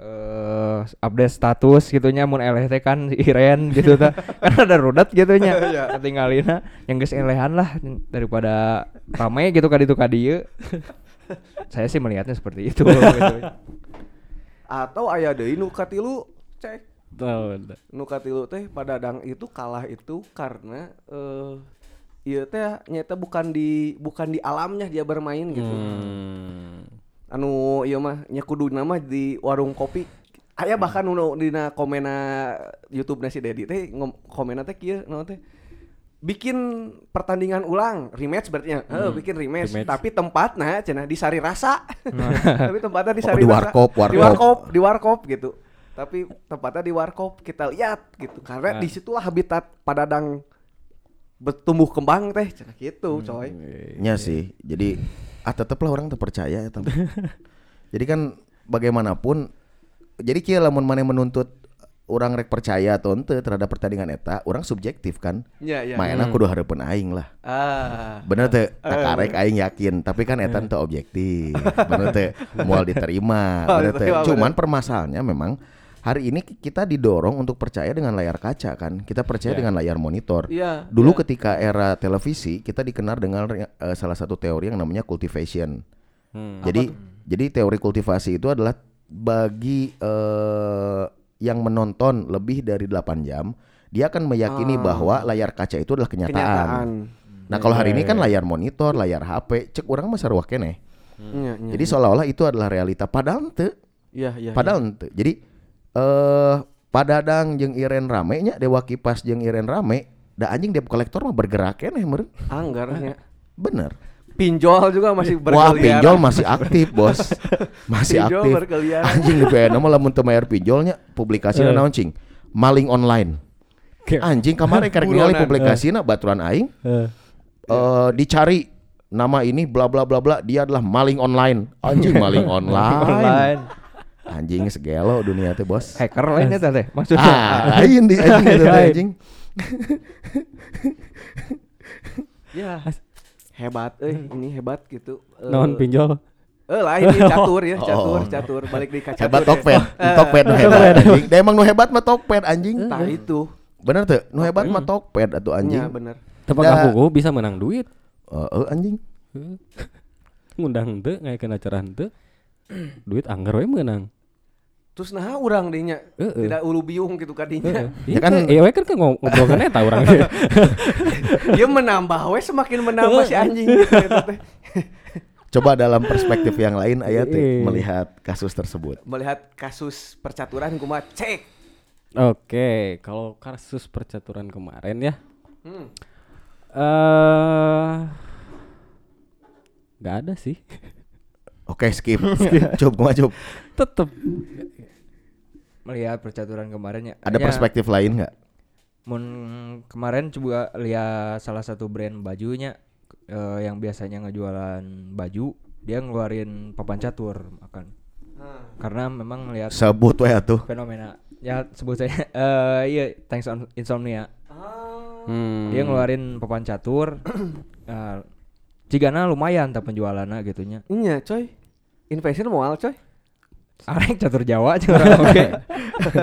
Eh update status gitunya mun eleh teh kan iren *laughs* gitu ta kan ada rudat gitunya. *laughs* Ketinggalina yang geus elehan lah daripada rame gitu ka ditu ka dieu. *laughs* Saya sih melihatnya seperti itu gitu. Atau aya deui nu katilu cek Tahu. tahu. nu katilu teh pada dang itu kalah itu karena eh ieu teh nyata bukan di bukan di alamnya dia bermain gitu. Hmm. Anu ieu mah nya kudu nama di warung kopi aya bahkan nu dina komena YouTube si Dedi teh ngom- komena teh kieu naon teh bikin pertandingan ulang rematch berarti ya Heeh, bikin rematch, Rematch. tapi tempatnya cenah di Sari Rasa *laughs* tapi tempatnya di Oh, Sari di Rasa. warkop, di warkop. warkop di warkop gitu tapi tempatnya di warkop kita lihat gitu karena Nah. di situlah habitat padadang bertumbuh kembang teh cenah gitu coy Nya sih. Jadi ah teteplah orang terpercaya ya *laughs* jadi kan bagaimanapun jadi kia lamun mana menuntut orang rek percaya atau ente terhadap pertandingan eta, orang subjektif kan. Iya, iya. Mainnya kudu hareupeun aing lah. ah Bener teh, tak karek aing yakin, tapi kan eta teu objektif. *laughs* Bener teh, moal diterima, bener teh. Diterima, Cuman permasalahannya memang hari ini kita didorong untuk percaya dengan layar kaca kan. Kita percaya dengan layar monitor. Iya, Dulu iya. ketika era televisi, kita dikenal dengan eh, salah satu teori yang namanya cultivation. Hmm. Jadi jadi teori kultivasi itu adalah bagi eh, yang menonton lebih dari 8 jam, dia akan meyakini bahwa layar kaca itu adalah kenyataan. kenyataan Nah, kalau hari ini kan layar monitor, layar HP, cek orang mah sarua keneh. Iya, iya. Jadi seolah-olah itu adalah realita padahal ente. iya iya Padahal ente. Jadi eh padadang jeung Iren rame nya Dewa Kipas jeung Iren rame, da anjing debt collector mah bergerak keneh meureun. anggarnya Bener. Pinjol juga masih Wah, berkeliaran pinjol masih aktif, Bos. *laughs* Masih Pinjol aktif. berkeliaran. Anjing di PN mah lamun teu mayar pinjolnya publikasina Eh. naon cing? Maling online. Anjing kamari karek ningali Buronan. publikasina baturan aing Eh. eh dicari nama ini bla bla bla bla dia adalah maling online. Anjing *laughs* maling online. Online. Anjing segelo dunia teh, Bos. Hacker lain eta teh maksudnya. Ah, lain di anjing *laughs* anjing. ya hebat eh ini hebat gitu Eh, Naon pinjol? eh lain ini catur ya *laughs* catur Oh. catur balik di kaca Hebat catur Tokped. *laughs* Tokped nu hebat anjing. Da emang nu hebat mah Tokped anjing. nah itu Bener tuh, nu hebat mah Tokped atuh anjing. ya bener Da- aku bisa menang duit. Oh, oh, anjing. Ngundang henteu ngayakeun acara henteu. duit anggar we menang. Terus nah orang dinya Heeh. tidak ulu biung gitu kadinya *laughs* Ya kan- kan, iya we kan kan ngom- ngobrolkan eta urang. *laughs* dia menambah we semakin menambah si anjing gitu teh. *laughs* Coba dalam perspektif yang lain ayat Eh. melihat kasus tersebut. melihat kasus percaturan kumaha cek Oke, kalau kasus percaturan kemarin ya. hmm. Eh nggak ada sih. Oke, skip. Cup, kumaha cup. Tetep Melihat percaturan kemarin ya. Ada Ya, perspektif lain nggak? Mun kemarin coba lihat salah satu brand bajunya eh, yang biasanya ngejualan baju, dia ngeluarin papan catur akan. Karena memang melihat Sebut we atuh. fenomena ya sebut saya *laughs* eh iya thanks on insomnia. Hmm. Dia ngeluarin papan catur. *coughs* eh Cigana lumayan tak penjualannya gitunya. iya coy invasion moal coy Arek catur Jawa curang *laughs* oke.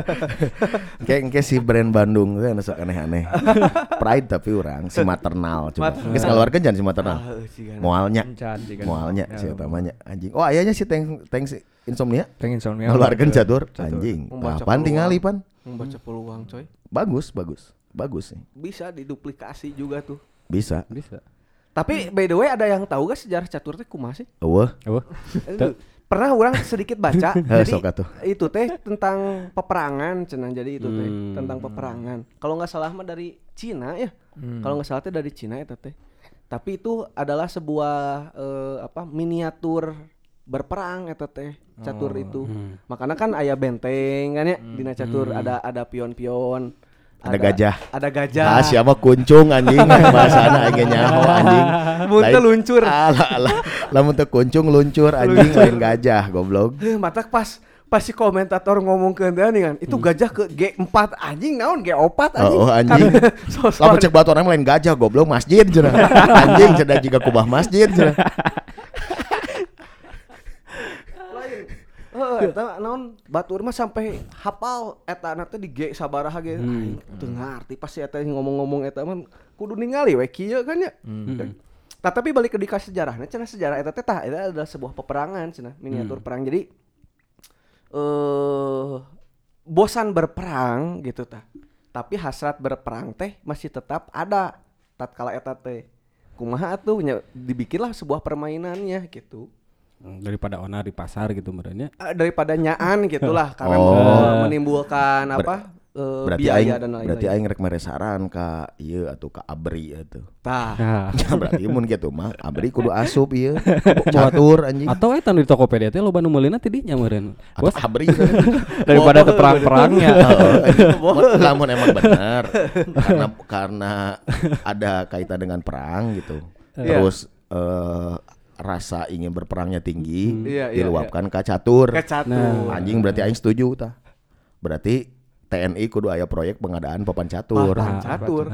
*laughs* Kayak kayak si brand Bandung tuh anu sok aneh-aneh. *laughs* Pride tapi orang si maternal. Mat- Geus keluarkan jangan si maternal. Ah, si. Moalnya. Cigana. Moalnya Ya, si utamanya anjing. Oh, ayahnya si Thanks Thanks Insomnia. Pengen insomnia. Ngeluarkan catur Catur. anjing. Peluang. tinggali pan? membaca peluang coy Bagus, bagus. Bagus sih. bisa diduplikasi juga tuh Bisa. bisa. tapi by the way ada yang tahu gak sejarah catur teh kumaha sih Eueuh. Oh, Eh, pernah orang sedikit baca *laughs* jadi itu teh tentang peperangan cenah jadi itu teh Hmm. tentang peperangan. Kalau nggak salah mah dari Cina ya. Kalau nggak salah teh dari Cina itu teh. Tapi itu adalah sebuah eh, apa miniatur berperang eta teh catur itu. Makanya kan ayah benteng kan ya dina catur ada ada pion-pion Ada gajah. ada gajah Ah siapa kuncung anjing bahasana aing nyaho *laughs* anjing. Mun teu Lain- luncur. *laughs* Alah alah. Lamun teu kuncung luncur anjing lain gajah goblok. Heh, mata pas pas si komentator ngomong ke dia nih kan itu gajah ke G4 anjing naon G4 anjing Hmm. Oh, oh, anjing. *laughs* so, Lamun cek batu orang lain gajah goblok masjid cenah. Anjing cedak juga kubah masjid cenah. lain Heeh, eta naon batur mah sampai hafal eta anak teh di G sabaraha ge. Aing teu ngarti pas si eta ngomong-ngomong eta mah kudu ningali we kieu kan ya? Nah, tapi balik ke dika sejarahnya cenah sejarah eta teh tah eta adalah sebuah peperangan cenah miniatur perang. Jadi eh bosan berperang gitu tah. Tapi hasrat berperang teh masih tetap ada. Tatkala eta teh kumaha atuh nya dibikinlah sebuah permainannya gitu. Hmm, daripada onar di pasar gitu merenya. Eh, daripada nyaan *laughs* gitulah karena Oh. menimbulkan apa eh, berarti biaya aing dan lain-lain. berarti aing rek mere saran ka ieu atuh ka abri atuh Tah. Nah. *laughs* ya berarti mun gitu mah abri kudu asup ieu *laughs* catur anjing Atau eta di Tokopedia teh loba nu meulina teh dinya meureun. Bos, abri Daripada teu perang-perangnya. Oh, lamun emang benar karena karena ada kaitan dengan perang gitu Iya. terus eh, rasa ingin berperangnya tinggi Iya, iya, diluapkan ke catur Kecatur. anjing berarti aing setuju tah berarti TNI kudu aya proyek pengadaan papan catur Papan catur.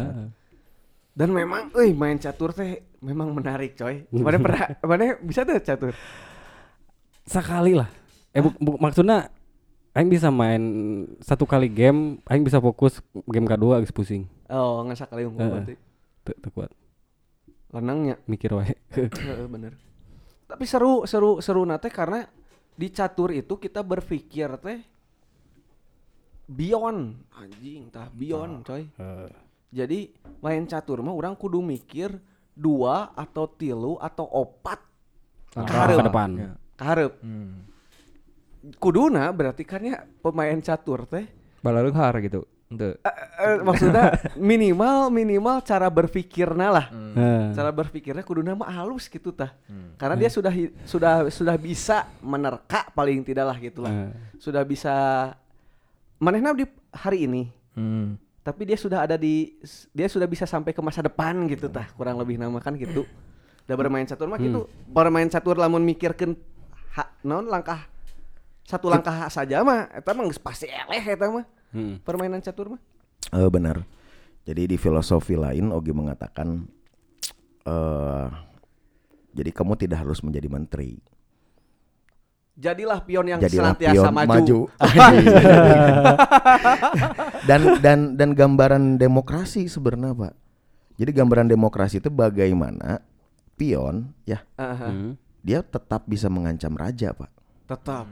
Dan memang, euy main catur teh memang menarik, coy. Mana *laughs* pernah mana bisa tuh catur? sekali lah. Eh bu, bu- maksudnya aing bisa main satu kali game, aing bisa fokus game kedua geus pusing. Oh, nggak kali unggul berarti. Teu teu kuat Lenangnya. mikir wae. Heeh, bener. Tapi seru seru seru nate karena di catur itu kita berpikir teh beyond anjing tah beyond coy. Jadi main catur mah orang kudu mikir dua atau tilu atau opat Langkah ke depan. kaharep. Kuduna berarti kan ya pemain catur teh Balaleunghar gitu. Eh, eh, maksudnya *laughs* minimal minimal cara berpikirnya lah. Heeh. Cara berpikirnya kudu nama halus gitu tah. Karena dia sudah sudah sudah bisa menerka paling tidak lah gitu lah. Heeh. Sudah bisa manehna di hari ini. Hmm. Tapi dia sudah ada di dia sudah bisa sampai ke masa depan gitu tah. Kurang lebih nama kan gitu. Udah bermain catur mah gitu. Bermain catur lamun mikirkeun ha, naon langkah satu langkah saja mah eta mah geus pasti eleh eta mah. Hmm. Permainan catur mah. Eh, benar. Jadi di filosofi lain Ogi mengatakan eh jadi kamu tidak harus menjadi menteri. Jadilah pion yang Jadilah senantiasa pion maju. maju. *laughs* dan dan dan gambaran demokrasi sebenarnya, Pak. Jadi gambaran demokrasi itu bagaimana pion ya, Aha, Hmm. dia tetap bisa mengancam raja, Pak. tetap.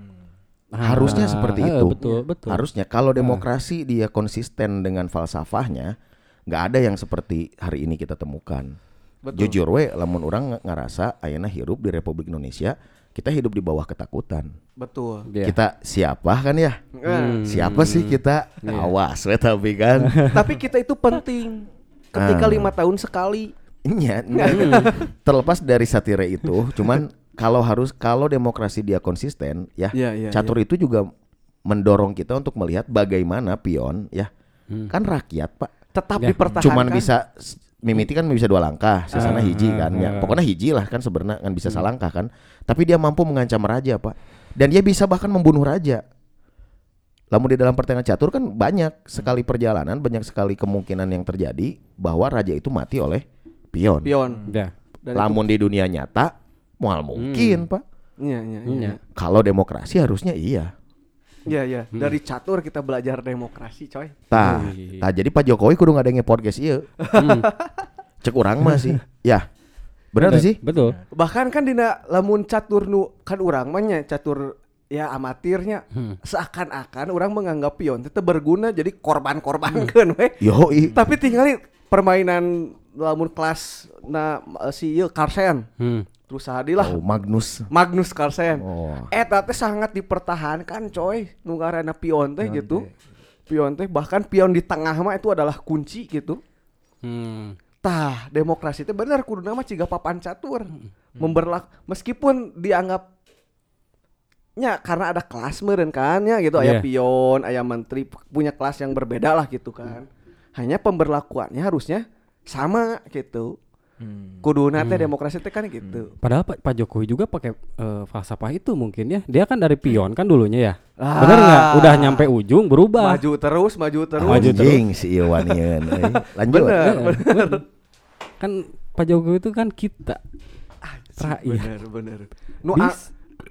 Harusnya seperti eh, itu. Betul, betul. Harusnya kalau demokrasi dia konsisten dengan falsafahnya, nggak ada yang seperti hari ini kita temukan. Betul. Jujur we, lamun orang nge- ngerasa ayana hirup di Republik Indonesia, kita hidup di bawah ketakutan. Betul. Iya. Kita siapa kan ya? Eh, Siapa sih kita? Awas we tapi kan. *laughs* Tapi kita itu penting. Ketika Ah. lima tahun sekali. Iya, iya. *laughs* terlepas dari satire itu, cuman kalau harus kalau demokrasi dia konsisten, ya, Iya, iya, catur itu juga mendorong kita untuk melihat bagaimana pion, ya, kan rakyat pak, Tetap Ya, dipertahankan. cuman bisa mimiti kan bisa dua langkah, sesana Ah, hiji kan, ya, ah. pokoknya hiji lah kan sebenarnya kan bisa salangkah kan, tapi dia mampu mengancam raja pak, dan dia bisa bahkan membunuh raja. Lamun di dalam pertandingan catur kan banyak sekali perjalanan, banyak sekali kemungkinan yang terjadi bahwa raja itu mati oleh pion. pion. Ya. Lamun di dunia nyata, mual mungkin pak. Iya, iya, iya. Iya. Kalau demokrasi harusnya iya. Iya, iya. Dari catur kita belajar demokrasi, coy. Tah, Wih. tah jadi Pak Jokowi kudu ngadenge podcast iya. Hmm. *laughs* Cek urang mah sih. Ya. Benar sih? Betul. Bahkan kan dina lamun catur nu kan urang mah nya catur ya amatirnya Hmm. seakan-akan orang menganggap pion itu berguna jadi korban-korbankeun we. Yo, Tapi tinggal permainan lamun kelas na si ieu Carlsen. Hmm. Terus hadilah Oh, Magnus. Magnus Carlsen. Oh. Eta teh sangat dipertahankan coy nu ngaranna pion teh gitu. Pion teh bahkan pion di tengah mah itu adalah kunci gitu. Hmm. Tah, demokrasi itu benar kudu nama ciga papan catur. Memberlak meskipun dianggap nya karena ada kelas meureun kan ya gitu aya Iya. pion, aya menteri punya kelas yang berbeda lah gitu kan. Hanya pemberlakuannya harusnya sama gitu. Kudu teh demokrasi teh kan gitu. Padahal Pak, Pak Jokowi juga pakai eh, falsafah itu mungkin ya. Dia kan dari pion kan dulunya ya. Ah. Bener nggak? Udah nyampe ujung berubah. Maju terus, maju terus. Maju terus. Si Iwan. Eh, Lanjut. *laughs* Bener. Eh, bener. Kan Pak Jokowi itu kan kita. Rakyat. Bener, bener. Nu, a-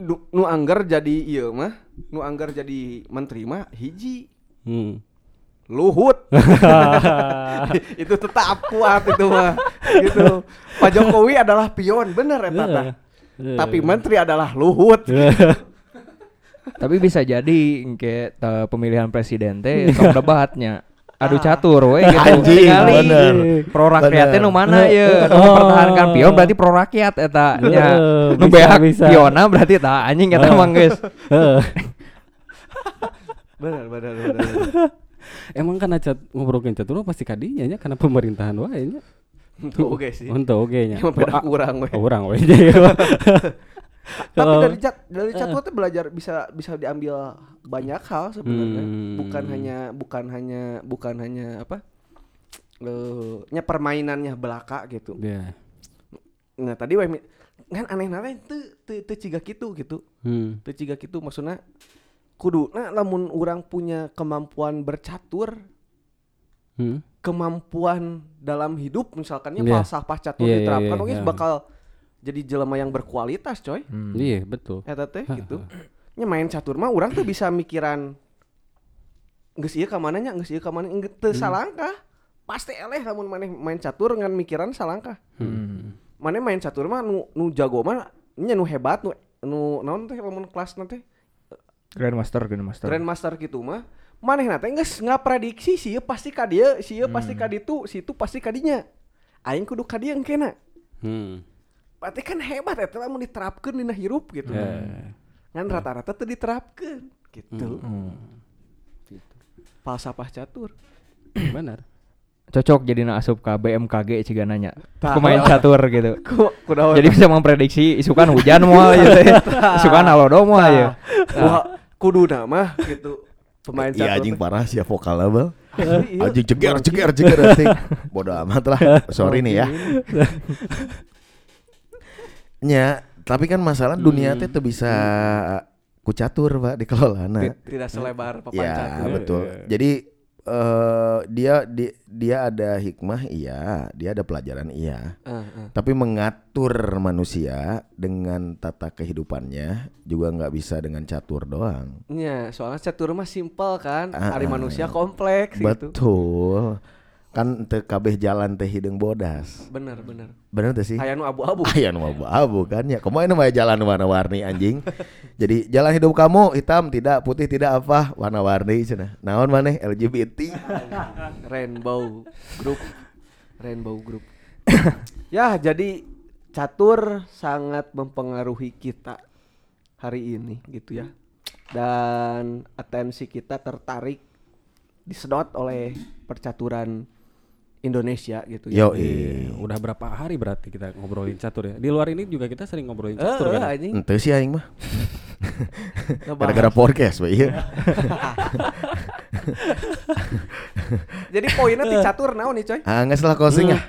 nu, nu anggar jadi iya mah, nu anggar jadi menteri mah hiji Hmm. Luhut. *laughs* *laughs* itu tetap kuat itu mah. Gitu. Pak Jokowi adalah pion, bener eta tah. Eh. Tapi menteri adalah Luhut. *laughs* Tapi bisa jadi kayak pemilihan presiden teh tong debatnya. adu catur we gitu. Anjing, bener. pro rakyatnya Bener. nu mana ya nu Oh. mempertahankan pion berarti pro rakyat eta nya Eh, nu beak bisa. piona berarti tah anjing eta Eh. mah geus Heeh. Benar, benar, benar. Emang karena cat ngobrolin catur mah pasti kadinya nya karena pemerintahan wae nya. Tuh oke sih. Untuk oke nya. Kurang we. Oh, Orang we. *laughs* Tapi Oh. dari cat dari catur tuh belajar bisa bisa diambil banyak hal sebenarnya. Hmm. Bukan hanya bukan hanya bukan hanya apa? Eh, nya permainannya belaka gitu. Ya. Nah, tadi we kan aneh-aneh teu teu teu ciga kitu gitu. Hmm. Teu ciga kitu maksudnya kudu nah lamun orang punya kemampuan bercatur, Hmm. kemampuan dalam hidup misalkannya Iya. falsafah catur Iya, iya, diterapkan iya, oke iya. bakal jadi jelema yang berkualitas coy Hmm. Iya, betul. eta teh gitu nya main catur mah orang tuh bisa mikiran geus ieu ka mana nya geus ieu ka mana teu salangkah pasti eleh lamun maneh main catur ngan mikiran salangkah Hmm. maneh main catur mah nu nu jago mah nya nu hebat nu nu naon teh lamun kelas nanti Grandmaster Grandmaster. Grandmaster gitu mah maneh nate geus ngaprediksi sih pasti ka dieu si pasti ka ditu si itu pasti ka dinya. Aing kudu ka dieu engkena Hmm. berarti kan hebat eta lamun diterapkeun dina hirup gitu. Ya. kan rata-rata tuh diterapkeun gitu. Hmm. falsafah catur. *coughs* Benar. cocok jadi na asup ke BMKG ciga nanya pemain catur gitu. *laughs* jadi bisa memprediksi isukan hujan moal gitu ya. *laughs* Isukan halodo moal ya. Wah, kudu nama gitu pemain Iya anjing parah sih vokal bal. Asli, iya. Anjing ceger ceger ceger anjing. Bodoh amat lah. *laughs* Sorry nih ya. Nya, tapi kan masalah dunia teh tuh bisa kucatur Pak dikelolana. Ti- tidak selebar papan Ya catur betul. Jadi eh dia di, dia ada hikmah iya, dia ada pelajaran iya. Eh, eh. Tapi mengatur manusia dengan tata kehidupannya juga nggak bisa dengan catur doang. Nya, soalnya catur mah simpel kan Ah, hari manusia kompleks gitu Betul. Kan teu kabeh jalan teh hideung bodas. bener bener Bener teh sih? aya nu abu-abu *laughs* Aya nu abu-abu kan ya. Kumaha mah jalan warna-warni anjing. *laughs* Jadi jalan hidup kamu hitam tidak, putih tidak apa, warna-warni cenah. Naon maneh LGBT. *laughs* rainbow group rainbow group ya jadi catur sangat mempengaruhi kita hari ini gitu ya dan atensi kita tertarik disedot oleh percaturan Indonesia gitu ya Iya, udah berapa hari berarti kita ngobrolin catur ya? Di luar ini juga kita sering ngobrolin Eh, catur eh, kan? anjing Ente sih aing mah. Gara-gara podcast we ieu. *laughs* jadi poinnya di catur naon nih coy Ah, geus lah closing ah.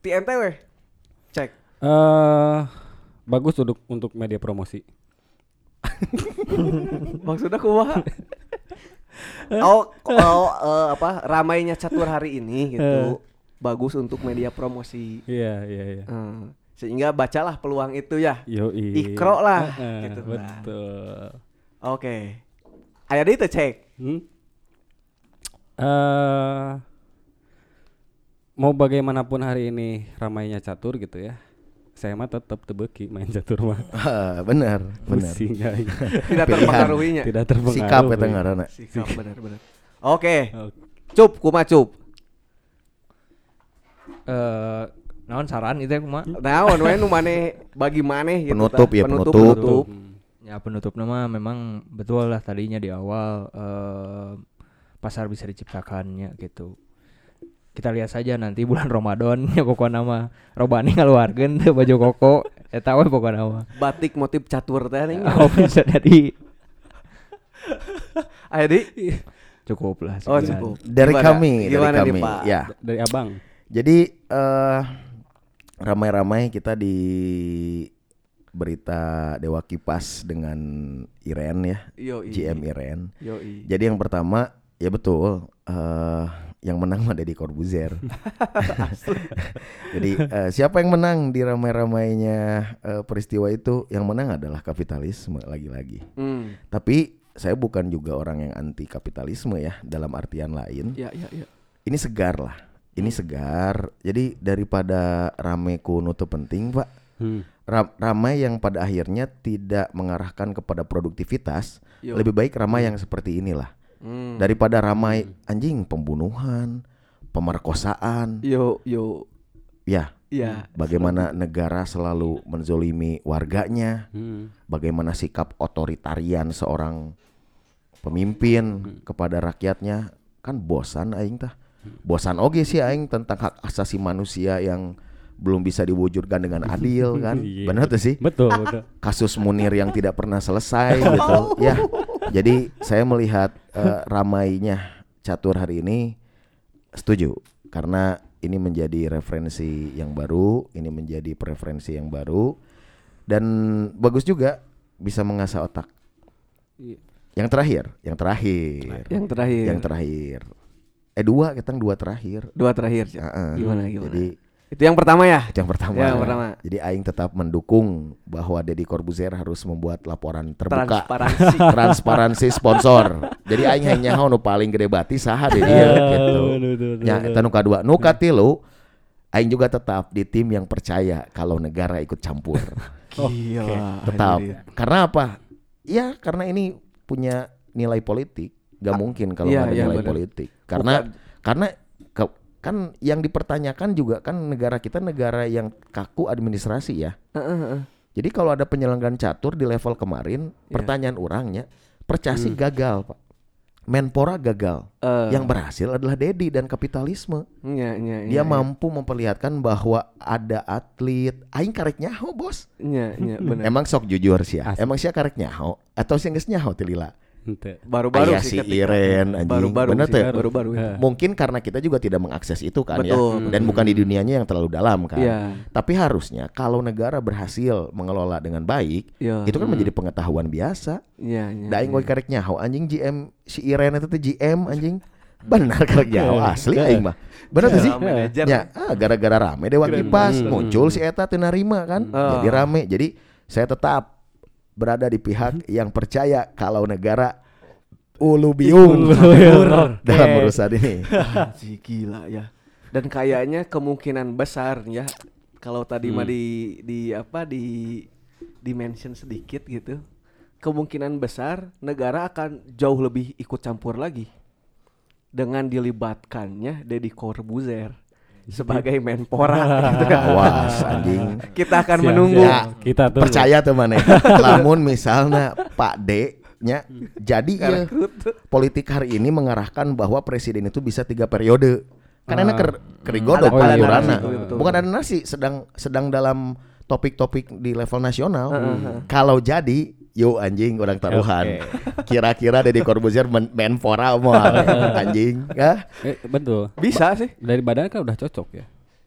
di NTW cek Eh, bagus untuk untuk media promosi. *laughs* maksudnya kumaha oh, oh eh, apa ramainya catur hari ini gitu bagus untuk media promosi Iya, iya, iya. Eh, sehingga bacalah peluang itu ya Yo, Ikro lah, Heeh, gitu lah. betul. oke aya di itu cek Hmm? Eh, mau bagaimanapun hari ini ramainya catur gitu ya. Saya mah tetap tebeki main catur mah. *laughs* Ah, bener, bener. Pusing aing. *laughs* tidak terpengaruhinya Tidak terpengaruh. Sikap eta ngaranna. sikap benar-benar oke Oke. cup kuma cup eh naon saran itu ya kumaha naon we nu maneh bagi maneh gitu Penutup ya, penutup penutup. penutup Ya penutup nama memang betul lah tadinya di awal eh, pasar bisa diciptakannya gitu. Kita lihat saja nanti bulan *laughs* Ramadan ya pokok nama robani ngaluarkeun teu *laughs* baju koko eta we pokok nama. batik motif catur teh nih *laughs* Oh bisa jadi aya di cukup lah. oh cukup Dari Gimana? kami, Gimana dari kami. Pak? Ya. Dari abang. Jadi eh ramai-ramai kita di berita Dewa Kipas dengan Iren ya, Yoi. GM Iren. Yoi. Jadi yang pertama ya betul eh yang menang mah Deddy Corbuzier. *laughs* *laughs* Jadi eh, siapa yang menang di ramai-ramainya eh, peristiwa itu? Yang menang adalah kapitalisme lagi-lagi. Hmm. Tapi saya bukan juga orang yang anti kapitalisme ya dalam artian lain. Ya ya ya. Ini segar lah. Ini segar. Jadi daripada rame kuno tuh penting, Pak. Hmm. Ra- ramai yang pada akhirnya tidak mengarahkan kepada produktivitas, Yo. lebih baik ramai yang seperti inilah. Hmm. daripada ramai anjing pembunuhan, pemerkosaan, Yo yo. Ya. Ya. bagaimana negara selalu menzolimi warganya, Hmm. bagaimana sikap otoritarian seorang pemimpin kepada rakyatnya. Kan bosan aing tah. Bosan oge sih aing tentang hak asasi manusia yang belum bisa diwujudkan dengan adil *laughs* kan Iya. benar tuh sih Betul, betul. kasus Munir yang tidak pernah selesai *laughs* gitu ya jadi saya melihat eh, ramainya catur hari ini setuju karena ini menjadi referensi yang baru ini menjadi preferensi yang baru dan bagus juga bisa mengasah otak Iya. yang terakhir yang terakhir Yang terakhir. yang terakhir eh dua kita dua terakhir Dua terakhir. Cak. Heeh. Gimana gimana? jadi itu yang pertama ya? itu yang pertama. Yang pertama. Jadi Aing tetap mendukung bahwa Deddy Corbuzier harus membuat laporan terbuka Transparansi. *laughs* transparansi sponsor. Jadi Aing hanya nu paling gede bati saha deh dia gitu. Ya, eta nu kadua. Nu katilu Aing juga tetap di tim yang percaya kalau negara ikut campur. *laughs* Gila. tetap. ini dia. Karena apa? Ya karena ini punya nilai politik. Gak mungkin kalau iya, nggak ada iya, nilai benar. politik. Karena Bukan- karena kan yang dipertanyakan juga kan negara kita negara yang kaku administrasi ya. Heeh, heeh. Jadi kalau ada penyelenggaraan catur di level kemarin, Iya. pertanyaan orangnya, percasi gagal, Pak. Menpora gagal. Hmm. Eh, Yang berhasil adalah Dedi dan kapitalisme. Iya, iya, Dia iya, mampu memperlihatkan bahwa ada atlet, aing karek nyaho, Bos. Iya, iya, benar. Emang sok jujur sih ya. Emang sih karek nyaho atau sih geus nyaho ti lila? Ente. Baru-baru Aya sih si Iren anjing. Baru-baru Bener tuh? baru-baru. ya. Eh. Mungkin karena kita juga tidak mengakses itu kan Betul, ya. Dan bukan di dunianya yang terlalu dalam kan. Iya. Tapi harusnya kalau negara berhasil mengelola dengan baik, Iya. itu kan menjadi pengetahuan biasa. Iya, iya. Da aing iya. we karek nyaho anjing GM si Iren itu tuh GM anjing. Benar karek nyaho asli aing mah. Benar tuh sih? Ya, manajer. Ya, ah, gara-gara rame Dewa Kipas muncul si eta teu narima kan. Oh. Jadi rame. Jadi saya tetap berada di pihak yang percaya kalau negara ulu biung *laughs* dalam urusan ini. Anjing, gila ya. Dan kayaknya kemungkinan besar ya kalau tadi mah di di apa di di mention sedikit gitu. Kemungkinan besar negara akan jauh lebih ikut campur lagi dengan dilibatkannya Deddy Corbuzier sebagai menpora *laughs* gitu kan. Awas anjing. Kita akan Siap, menunggu. siap. Kita tunggu. Percaya tuh mana? *laughs* Lamun misalnya Pak D nya jadi ya politik hari ini mengarahkan bahwa presiden itu bisa tiga periode. Karena Ah. ker kerigodok peraturanna. narasi, betul. Bukan ada nasi, sedang sedang dalam topik-topik di level nasional. Heeh. Kalau jadi, yuk anjing orang taruhan. Oke. Kira-kira Deddy Corbuzier men menpora mau anjing, ya? Eh, betul. Bisa sih. Dari badan kan udah cocok ya.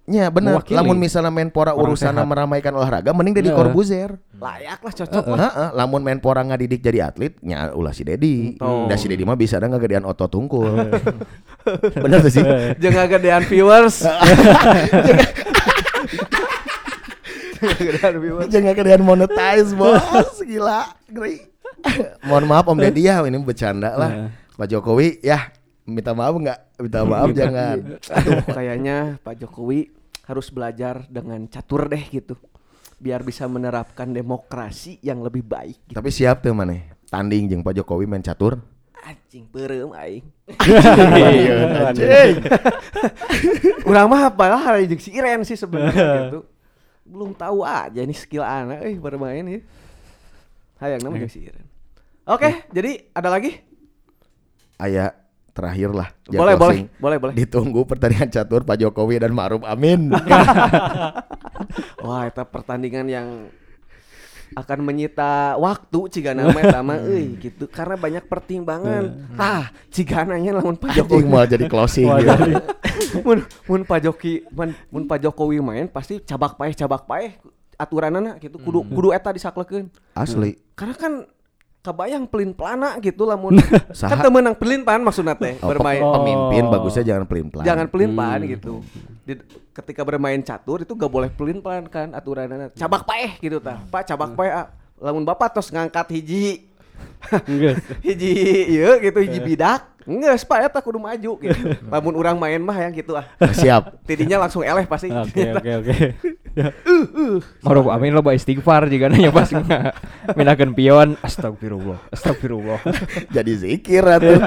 Ya benar. Lamun misalnya menpora urusan meramaikan olahraga, mending Deddy Iya. Corbuzier. Layak lah cocok. Heeh, lamun menpora ngadidik jadi atlet, nya ulah si Dedi. Oh. Da si Dedi mah bisa ada ngagedean otot tungkul. *laughs* Bener tuh sih. Jangan gedean viewers. *laughs* *laughs* Jangan gedean viewers. Jangan kemudian monetize bos *laughs* Gila Ngeri. Mohon maaf Om Deddy ya Ini bercanda lah Pak Jokowi ya Minta maaf nggak Minta maaf jangan Aduh, kayaknya Pak Jokowi harus belajar dengan catur deh gitu. Biar bisa menerapkan demokrasi yang lebih baik gitu. Tapi siap tuh mana Tanding jeung Pak Jokowi main catur Anjing perem aing. Iya, anjing. *laughs* Urang mah apalah hari jeung si Iren sih sebenarnya *laughs* gitu. Belum tahu aja nih skill anak eh bermain ya. Hayang nama jeung si Iren. Oke, jadi ada lagi? Aya terakhir lah Boleh, boleh, boleh, boleh. Ditunggu pertandingan catur Pak Jokowi dan Ma'ruf Amin *laughs* *laughs* Wah, itu pertandingan yang akan menyita waktu cigana mah eta mah euy gitu. Karena banyak pertimbangan. Tah, cigananya lamun Pak Jokowi. mau jadi closing gitu. *laughs* mun mun Pak Jokowi mun, mun Pak Jokowi main pasti cabak paeh cabak paeh. Aturanana gitu kudu kudu eta disaklekeun. Asli. Karena kan kebayang pelin pelana gitu lamun *laughs* kan Saha? teu meunang pelin pan maksudna teh Oh, bermain pe- pemimpin Oh. bagusnya jangan pelin-pelan jangan pelin pan gitu. Di- ketika bermain catur itu gak boleh pelin pan kan aturanana. Cabak paeh gitu tah. Pak cabak paeh ah. lamun Bapak tos ngangkat hiji *laughs* hiji ieu gitu hiji bidak. Enggak, Pak eta kudu maju gitu. *laughs* Lamun urang main mah yang gitu ah. *laughs* Siap Tidinya langsung eleh pasti. Oke, oke, oke. *laughs* Maruf amin lo istighfar jika nanya pas minakeun pion astagfirullah astagfirullah Jadi zikir atuh.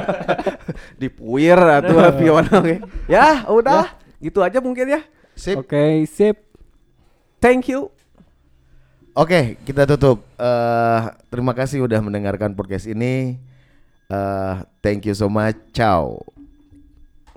Dipuir atuh pion oke. Ya, udah. Gitu aja mungkin ya. Sip. Oke, sip. Thank you. Oke, kita tutup. Eh terima kasih udah mendengarkan podcast ini. Eh thank you so much. Ciao.